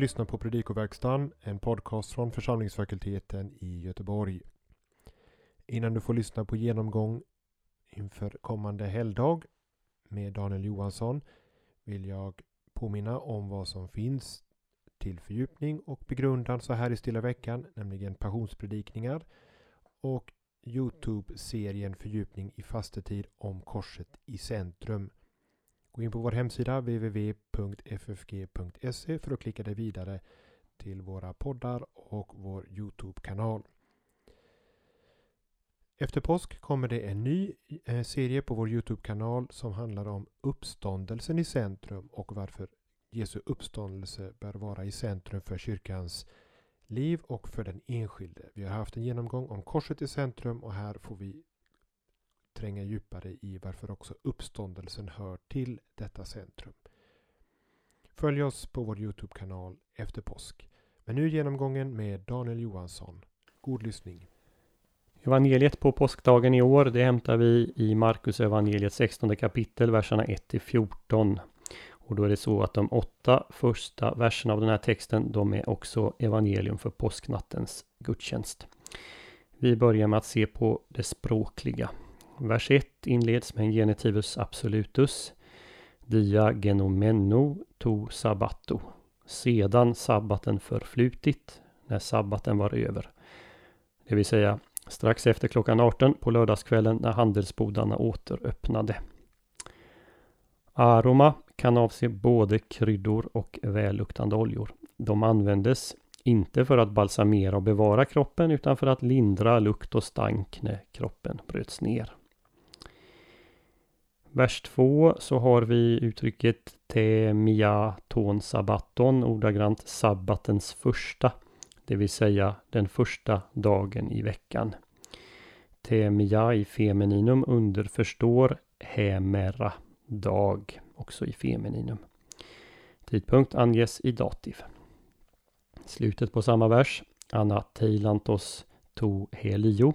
lyssnar på Predikoverkstan, en podcast från församlingsfakulteten i Göteborg. Innan du får lyssna på genomgång inför kommande helgdag med Daniel Johansson vill jag påminna om vad som finns till fördjupning och begrundan så här i stilla veckan, nämligen passionspredikningar och Youtube-serien Fördjupning i fastetid om korset i centrum. Gå in på vår hemsida www.ffg.se för att klicka dig vidare till våra poddar och vår Youtube-kanal. Efter påsk kommer det en ny eh, serie på vår Youtube-kanal som handlar om uppståndelsen i centrum och varför Jesu uppståndelse bör vara i centrum för kyrkans liv och för den enskilde. Vi har haft en genomgång om korset i centrum och här får vi tränga djupare i varför också uppståndelsen hör till detta centrum. Följ oss på vår Youtube-kanal efter påsk. Men nu genomgången med Daniel Johansson. God lyssning! Evangeliet på påskdagen i år, det hämtar vi i Markus evangeliet 16 kapitel, verserna 1 14. Och då är det så att de åtta första verserna av den här texten, de är också evangelium för påsknattens gudstjänst. Vi börjar med att se på det språkliga. Vers 1 inleds med en genitivus absolutus. Dia genomeno to sabbato. Sedan sabbaten förflutit, när sabbaten var över. Det vill säga strax efter klockan 18 på lördagskvällen när handelsbodarna återöppnade. Aroma kan avse både kryddor och välluktande oljor. De användes inte för att balsamera och bevara kroppen utan för att lindra lukt och stank när kroppen bröts ner. Vers 2 så har vi uttrycket te mia ton sabbaton, ordagrant sabbatens första, det vill säga den första dagen i veckan. Te mia i femininum underförstår hemera, dag, också i femininum. Tidpunkt anges i dativ. Slutet på samma vers, Anna teilantos to helio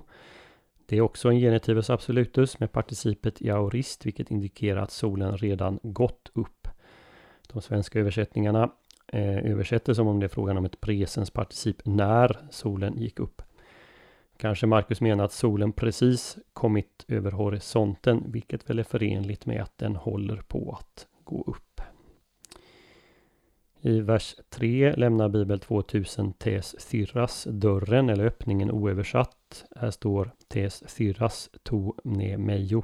det är också en genitivus absolutus med participet i aorist, vilket indikerar att solen redan gått upp. De svenska översättningarna eh, översätter som om det är frågan om ett presens particip när solen gick upp. Kanske Marcus menar att solen precis kommit över horisonten, vilket väl är förenligt med att den håller på att gå upp. I vers 3 lämnar Bibel 2000 tes sirras dörren eller öppningen oöversatt. Här står tes sirras to ne mejo.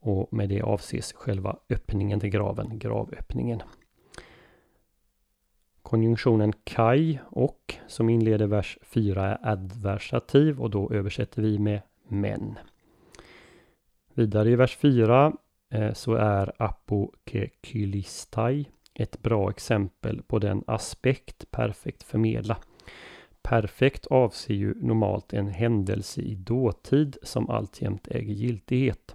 Och med det avses själva öppningen till graven, gravöppningen. Konjunktionen kaj och som inleder vers 4 är adversativ och då översätter vi med men. Vidare i vers 4 eh, så är apokekylistai ett bra exempel på den aspekt perfekt förmedla. Perfekt avser ju normalt en händelse i dåtid som alltjämt äger giltighet.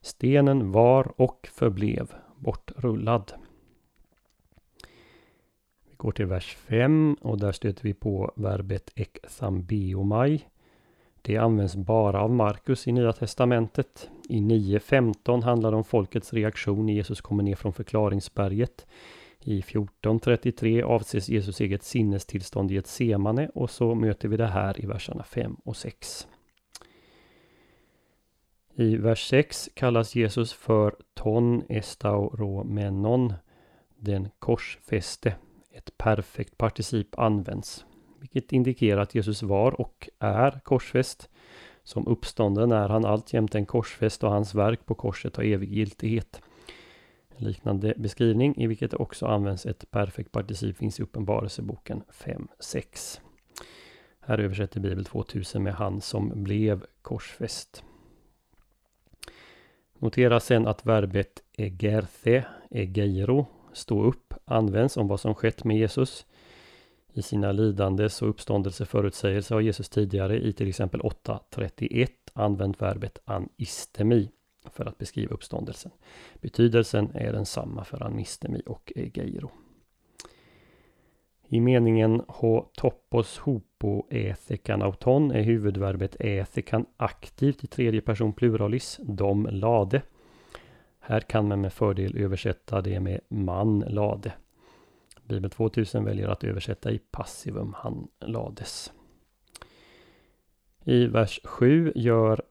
Stenen var och förblev bortrullad. Vi går till vers 5 och där stöter vi på verbet eksambeomai. Det används bara av Markus i Nya Testamentet. I 9.15 handlar det om folkets reaktion när Jesus kommer ner från förklaringsberget. I 14.33 avses Jesus eget sinnestillstånd i ett semane och så möter vi det här i verserna 5 och 6. I vers 6 kallas Jesus för ton estauromenon, den korsfäste. Ett perfekt particip används, vilket indikerar att Jesus var och är korsfäst. Som uppstånden är han alltjämt en korsfäst och hans verk på korset har evig giltighet. En liknande beskrivning i vilket det också används ett perfekt particip finns i Uppenbarelseboken 5.6. Här översätter Bibel 2000 med han som blev korsfäst. Notera sen att verbet egerthe, egeiro, stå upp, används om vad som skett med Jesus. I sina lidandes och uppståndelseförutsägelser har Jesus tidigare i till exempel 8.31 använt verbet anistemi för att beskriva uppståndelsen. Betydelsen är densamma för anistemi och egeiro. I meningen ho topos hopo ethekanauton är huvudverbet ethikan aktivt i tredje person pluralis, de lade. Här kan man med fördel översätta det med man lade. Bibel 2000 väljer att översätta i passivum han lades. I vers 7 gör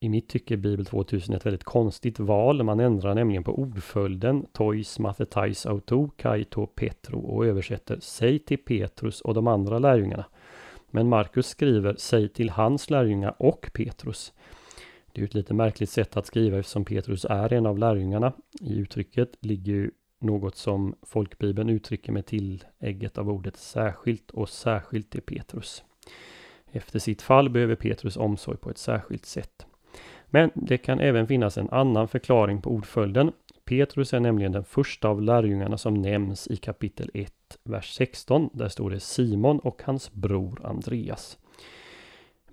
i mitt tycke Bibel 2000 ett väldigt konstigt val. Man ändrar nämligen på ordföljden tois mathetais auto kaito petro och översätter säg till Petrus och de andra lärjungarna. Men Markus skriver säg till hans lärjungar och Petrus. Det är ett lite märkligt sätt att skriva eftersom Petrus är en av lärjungarna. I uttrycket ligger ju något som folkbibeln uttrycker med tillägget av ordet särskilt och särskilt till Petrus. Efter sitt fall behöver Petrus omsorg på ett särskilt sätt. Men det kan även finnas en annan förklaring på ordföljden. Petrus är nämligen den första av lärjungarna som nämns i kapitel 1, vers 16. Där står det Simon och hans bror Andreas.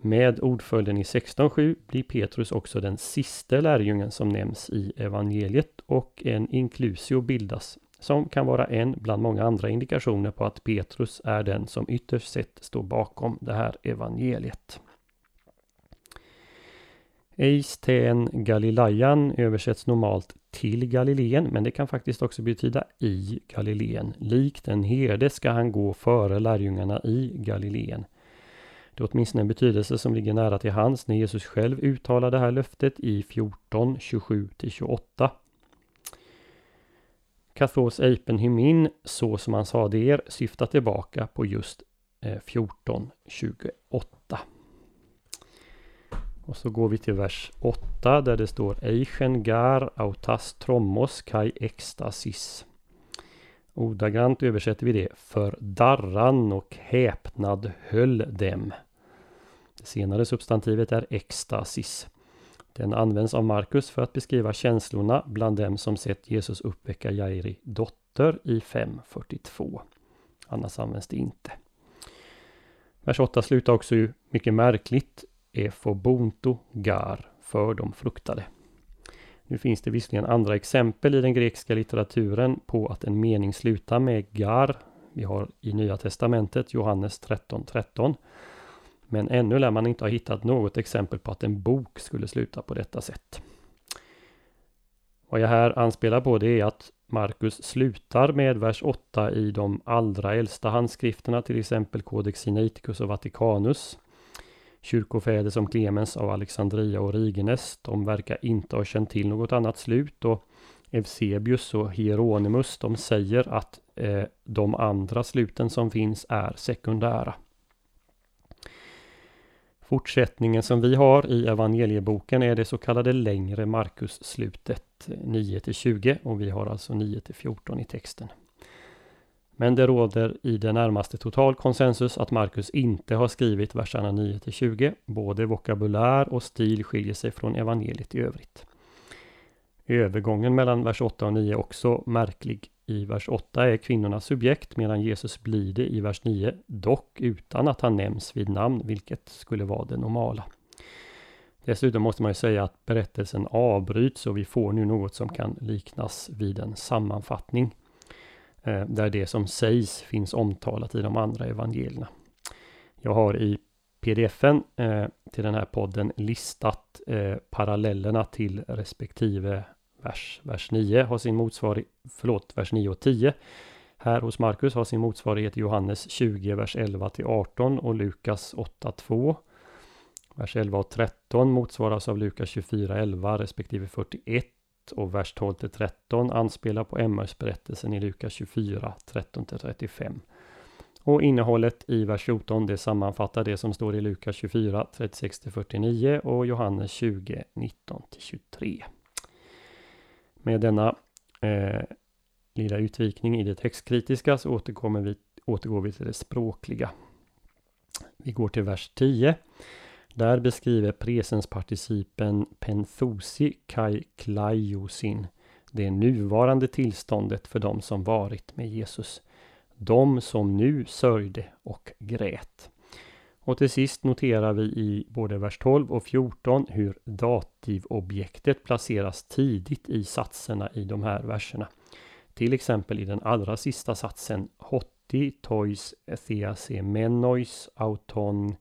Med ordföljden i 16.7 blir Petrus också den sista lärjungen som nämns i evangeliet och en inklusio bildas som kan vara en bland många andra indikationer på att Petrus är den som ytterst sett står bakom det här evangeliet. Eisten Galilean översätts normalt till Galileen, men det kan faktiskt också betyda i Galileen. Likt en herde ska han gå före lärjungarna i Galileen. Det är åtminstone en betydelse som ligger nära till hands när Jesus själv uttalar det här löftet i 14, 27-28. Kathos Eipen Hymin, så som han sa det er, syftar tillbaka på just eh, 14, 28. Och så går vi till vers 8 där det står Eichen gar autas trommos kai extasis. Ordagrant översätter vi det för darran och häpnad höll dem. Det senare substantivet är extasis. Den används av Markus för att beskriva känslorna bland dem som sett Jesus uppväcka Jairi dotter i 5.42. Annars används det inte. Vers 8 slutar också ju mycket märkligt. Efobonto gar, för de fruktade. Nu finns det visserligen andra exempel i den grekiska litteraturen på att en mening slutar med gar. Vi har i Nya Testamentet Johannes 13.13. 13. Men ännu lär man inte ha hittat något exempel på att en bok skulle sluta på detta sätt. Vad jag här anspelar på det är att Markus slutar med vers 8 i de allra äldsta handskrifterna, till exempel Codex Sinaiticus och Vaticanus. Kyrkofäder som Clemens av Alexandria och Rigenes, de verkar inte ha känt till något annat slut och Eusebius och Hieronymus, de säger att eh, de andra sluten som finns är sekundära. Fortsättningen som vi har i evangelieboken är det så kallade längre Markus-slutet eh, 9 20 och vi har alltså 9 14 i texten. Men det råder i det närmaste total konsensus att Markus inte har skrivit verserna 9 20. Både vokabulär och stil skiljer sig från evangeliet i övrigt. Övergången mellan vers 8 och 9 är också märklig. I vers 8 är kvinnorna subjekt medan Jesus blir det i vers 9, dock utan att han nämns vid namn, vilket skulle vara det normala. Dessutom måste man ju säga att berättelsen avbryts och vi får nu något som kan liknas vid en sammanfattning. Eh, där det som sägs finns omtalat i de andra evangelierna. Jag har i pdfen eh, till den här podden listat eh, parallellerna till respektive vers. Vers 9 har sin motsvarighet, förlåt, vers 9 och 10. Här hos Markus har sin motsvarighet i Johannes 20, vers 11 till 18 och Lukas 8, 2. Vers 11 och 13 motsvaras av Lukas 24, 11 respektive 41 och vers 12 till 13 anspelar på Emmausberättelsen i Lukas 24, 13 till 35. Och innehållet i vers 14 det sammanfattar det som står i Lukas 24, 36 till 49 och Johannes 20, 19 till 23. Med denna eh, lilla utvikning i det textkritiska så återkommer vi, återgår vi till det språkliga. Vi går till vers 10. Där beskriver presensparticipen penthosi kai klaiosin det nuvarande tillståndet för de som varit med Jesus. De som nu sörjde och grät. Och till sist noterar vi i både vers 12 och 14 hur dativobjektet placeras tidigt i satserna i de här verserna. Till exempel i den allra sista satsen Hotti tois thease menois auton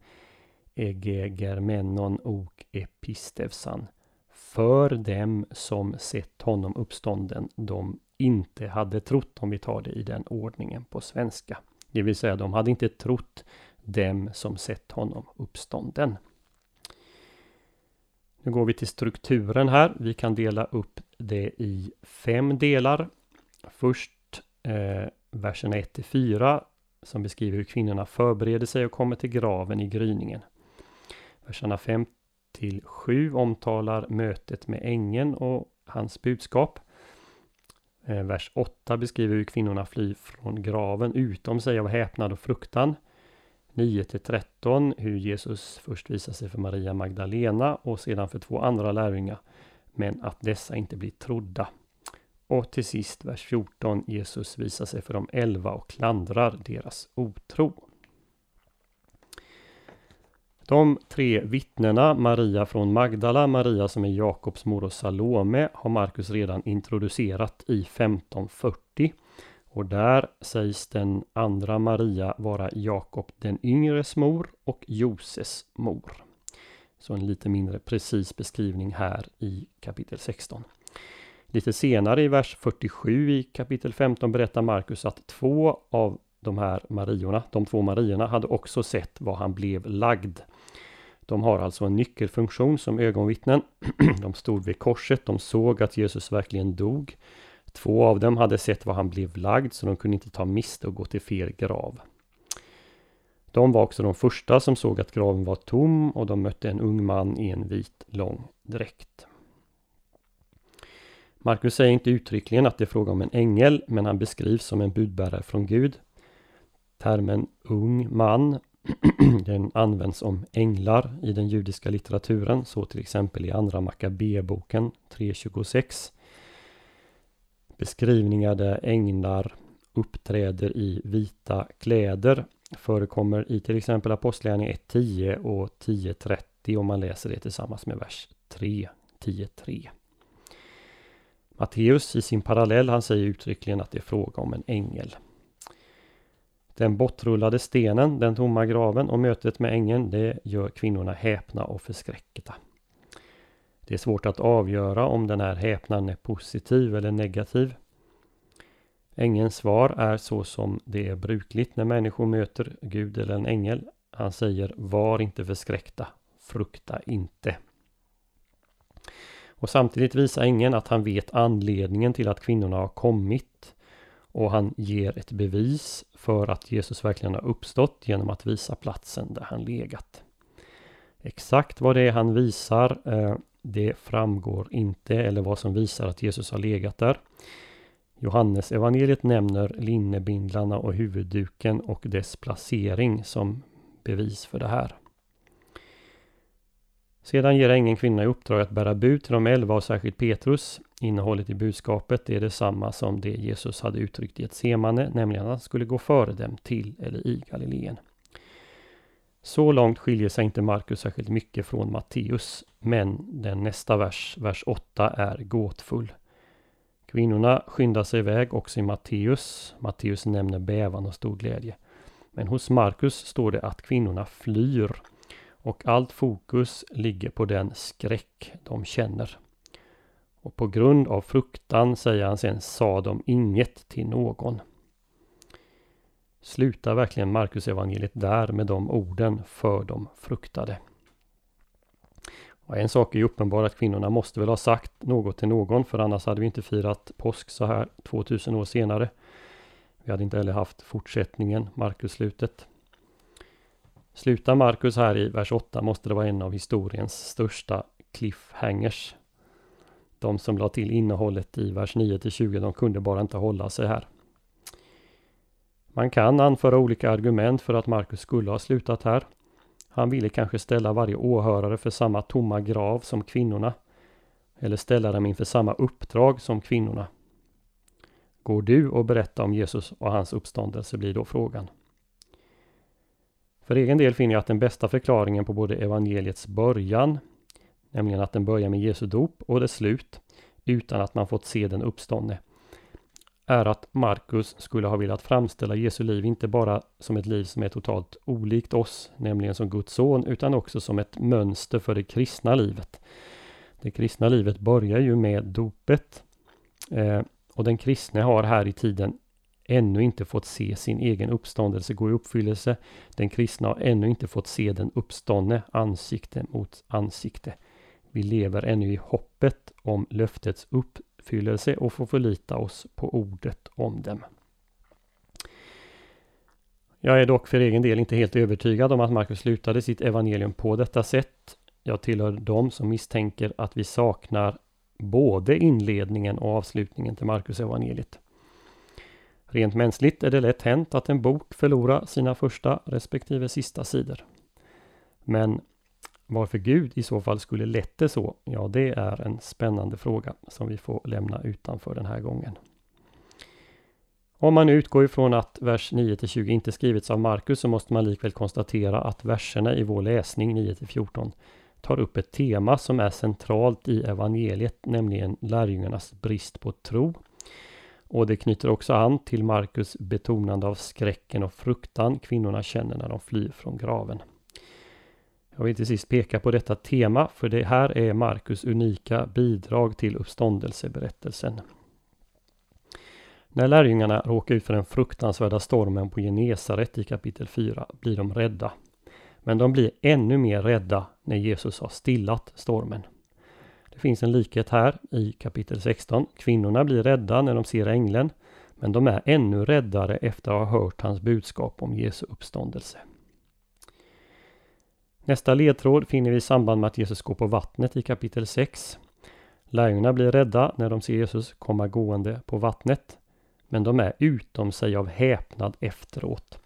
egegermenon och epistevsan. För dem som sett honom uppstånden, de inte hade trott, om vi tar det i den ordningen på svenska. Det vill säga, de hade inte trott dem som sett honom uppstånden. Nu går vi till strukturen här. Vi kan dela upp det i fem delar. Först eh, verserna 1 till 4 som beskriver hur kvinnorna förbereder sig och kommer till graven i gryningen. Verserna 5 till 7 omtalar mötet med ängeln och hans budskap. Eh, vers 8 beskriver hur kvinnorna flyr från graven utom sig av häpnad och fruktan. 9 till 13 hur Jesus först visar sig för Maria Magdalena och sedan för två andra lärjungar. Men att dessa inte blir trodda. Och till sist vers 14 Jesus visar sig för de elva och klandrar deras otro. De tre vittnena, Maria från Magdala, Maria som är Jakobs mor och Salome, har Markus redan introducerat i 1540. Och där sägs den andra Maria vara Jakob den yngres mor och Joses mor. Så en lite mindre precis beskrivning här i kapitel 16. Lite senare i vers 47 i kapitel 15 berättar Markus att två av de här Mariorna, de två Mariorna, hade också sett var han blev lagd. De har alltså en nyckelfunktion som ögonvittnen. De stod vid korset, de såg att Jesus verkligen dog. Två av dem hade sett var han blev lagd så de kunde inte ta miste och gå till fel grav. De var också de första som såg att graven var tom och de mötte en ung man i en vit lång dräkt. Markus säger inte uttryckligen att det är fråga om en ängel, men han beskrivs som en budbärare från Gud. Termen ung man den används om änglar i den judiska litteraturen, så till exempel i Andra Makabeboken 3.26. Beskrivningar där änglar uppträder i vita kläder förekommer i till exempel Apostlagärningarna 1.10 och 10.30 om man läser det tillsammans med vers 3, 10.3. Matteus i sin parallell, han säger uttryckligen att det är fråga om en ängel. Den bortrullade stenen, den tomma graven och mötet med ängeln, det gör kvinnorna häpna och förskräckta. Det är svårt att avgöra om den här häpnaden är positiv eller negativ. Ängelns svar är så som det är brukligt när människor möter Gud eller en ängel. Han säger Var inte förskräckta, frukta inte. Och samtidigt visar ängeln att han vet anledningen till att kvinnorna har kommit. Och han ger ett bevis för att Jesus verkligen har uppstått genom att visa platsen där han legat. Exakt vad det är han visar, eh, det framgår inte eller vad som visar att Jesus har legat där. Johannes evangeliet nämner linnebindlarna och huvudduken och dess placering som bevis för det här. Sedan ger ängeln kvinna i uppdrag att bära bud till de elva och särskilt Petrus. Innehållet i budskapet är detsamma som det Jesus hade uttryckt i ett semane, nämligen att han skulle gå före dem till eller i Galileen. Så långt skiljer sig inte Markus särskilt mycket från Matteus, men den nästa vers, vers 8, är gåtfull. Kvinnorna skyndar sig iväg också i Matteus. Matteus nämner bävan och stor glädje. Men hos Markus står det att kvinnorna flyr och allt fokus ligger på den skräck de känner. Och på grund av fruktan, säger han sen, sa de inget till någon. Slutar verkligen Marcus evangeliet där med de orden för de fruktade? Och en sak är ju uppenbar att kvinnorna måste väl ha sagt något till någon för annars hade vi inte firat påsk så här 2000 år senare. Vi hade inte heller haft fortsättningen, Markus-slutet. Slutar Markus här i vers 8 måste det vara en av historiens största cliffhangers. De som la till innehållet i vers 9 till 20, de kunde bara inte hålla sig här. Man kan anföra olika argument för att Markus skulle ha slutat här. Han ville kanske ställa varje åhörare för samma tomma grav som kvinnorna. Eller ställa dem inför samma uppdrag som kvinnorna. Går du och berätta om Jesus och hans uppståndelse blir då frågan. För egen del finner jag att den bästa förklaringen på både evangeliets början, nämligen att den börjar med Jesu dop och dess slut, utan att man fått se den uppståndne, är att Markus skulle ha velat framställa Jesu liv inte bara som ett liv som är totalt olikt oss, nämligen som Guds son, utan också som ett mönster för det kristna livet. Det kristna livet börjar ju med dopet. Eh, och den kristne har här i tiden ännu inte fått se sin egen uppståndelse gå i uppfyllelse. Den kristna har ännu inte fått se den uppståndne ansikte mot ansikte. Vi lever ännu i hoppet om löftets uppfyllelse och får förlita oss på ordet om dem. Jag är dock för egen del inte helt övertygad om att Markus slutade sitt evangelium på detta sätt. Jag tillhör dem som misstänker att vi saknar både inledningen och avslutningen till Markus evangeliet. Rent mänskligt är det lätt hänt att en bok förlorar sina första respektive sista sidor. Men varför Gud i så fall skulle lett det så, ja det är en spännande fråga som vi får lämna utanför den här gången. Om man utgår ifrån att vers 9-20 inte skrivits av Markus så måste man likväl konstatera att verserna i vår läsning 9-14 tar upp ett tema som är centralt i evangeliet, nämligen lärjungarnas brist på tro. Och det knyter också an till Markus betonande av skräcken och fruktan kvinnorna känner när de flyr från graven. Jag vill till sist peka på detta tema, för det här är Markus unika bidrag till uppståndelseberättelsen. När lärjungarna råkar ut för den fruktansvärda stormen på Genesaret i kapitel 4 blir de rädda. Men de blir ännu mer rädda när Jesus har stillat stormen. Det finns en likhet här i kapitel 16. Kvinnorna blir rädda när de ser ängeln, men de är ännu räddare efter att ha hört hans budskap om Jesu uppståndelse. Nästa ledtråd finner vi i samband med att Jesus går på vattnet i kapitel 6. Lärjungarna blir rädda när de ser Jesus komma gående på vattnet, men de är utom sig av häpnad efteråt.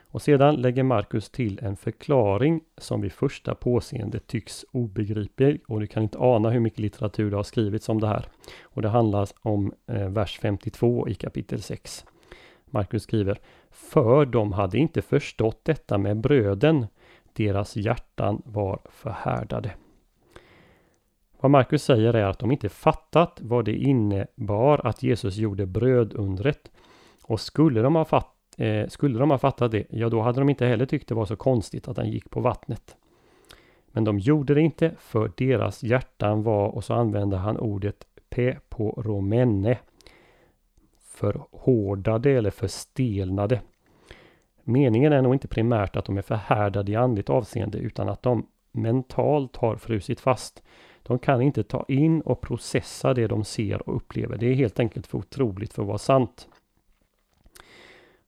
Och sedan lägger Markus till en förklaring som vid första påseende tycks obegriplig och du kan inte ana hur mycket litteratur det har skrivits om det här. Och det handlar om eh, vers 52 i kapitel 6. Markus skriver För de hade inte förstått detta med bröden, deras hjärtan var förhärdade. Vad Markus säger är att de inte fattat vad det innebar att Jesus gjorde brödundret. Och skulle de ha fatt, eh, skulle de ha fattat det, ja då hade de inte heller tyckt det var så konstigt att han gick på vattnet. Men de gjorde det inte för deras hjärtan var, och så använder han ordet pe på romene. Förhårdade eller förstelnade. Meningen är nog inte primärt att de är förhärdade i andligt avseende utan att de mentalt har frusit fast. De kan inte ta in och processa det de ser och upplever. Det är helt enkelt för otroligt för att vara sant.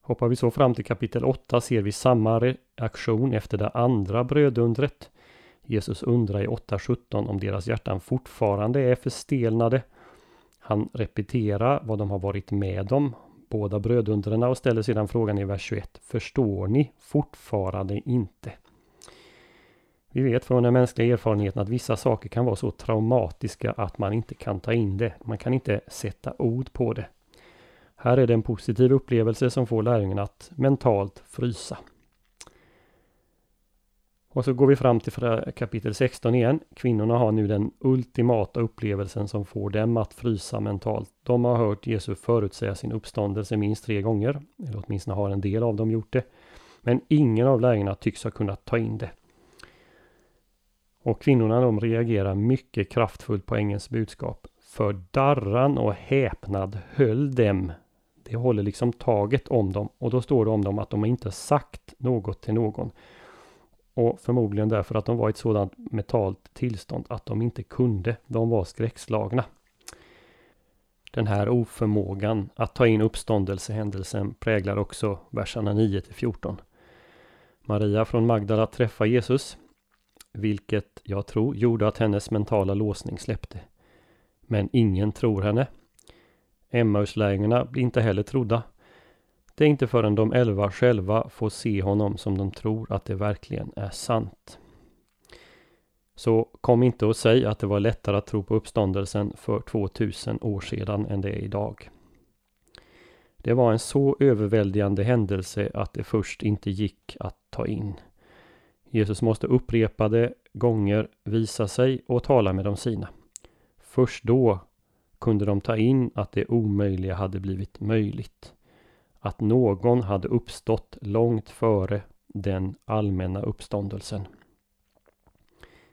Hoppar vi så fram till kapitel 8 ser vi samma reaktion efter det andra brödundret. Jesus undrar i 8.17 om deras hjärtan fortfarande är förstelnade. Han repeterar vad de har varit med om, båda brödundrarna och ställer sedan frågan i vers 21. Förstår ni fortfarande inte? Vi vet från den mänskliga erfarenheten att vissa saker kan vara så traumatiska att man inte kan ta in det. Man kan inte sätta ord på det. Här är det en positiv upplevelse som får lärjungen att mentalt frysa. Och så går vi fram till kapitel 16 igen. Kvinnorna har nu den ultimata upplevelsen som får dem att frysa mentalt. De har hört Jesus förutsäga sin uppståndelse minst tre gånger. Eller åtminstone har en del av dem gjort det. Men ingen av lärjungarna tycks ha kunnat ta in det. Och kvinnorna de reagerar mycket kraftfullt på ängelns budskap. För darran och häpnad höll dem. Det håller liksom taget om dem. Och då står det om dem att de inte sagt något till någon. Och förmodligen därför att de var i ett sådant mentalt tillstånd att de inte kunde. De var skräckslagna. Den här oförmågan att ta in uppståndelsehändelsen präglar också verserna 9 14. Maria från Magdala träffar Jesus vilket jag tror gjorde att hennes mentala låsning släppte. Men ingen tror henne. Emmauslärjungarna blir inte heller trodda. Det är inte förrän de elva själva får se honom som de tror att det verkligen är sant. Så kom inte och säg att det var lättare att tro på uppståndelsen för 2000 år sedan än det är idag. Det var en så överväldigande händelse att det först inte gick att ta in. Jesus måste upprepade gånger visa sig och tala med de sina. Först då kunde de ta in att det omöjliga hade blivit möjligt. Att någon hade uppstått långt före den allmänna uppståndelsen.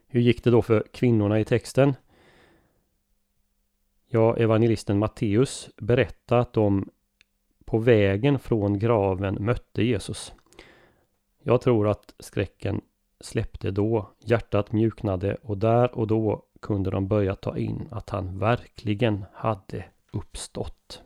Hur gick det då för kvinnorna i texten? Ja, evangelisten Matteus berättar att de på vägen från graven mötte Jesus. Jag tror att skräcken släppte då, hjärtat mjuknade och där och då kunde de börja ta in att han verkligen hade uppstått.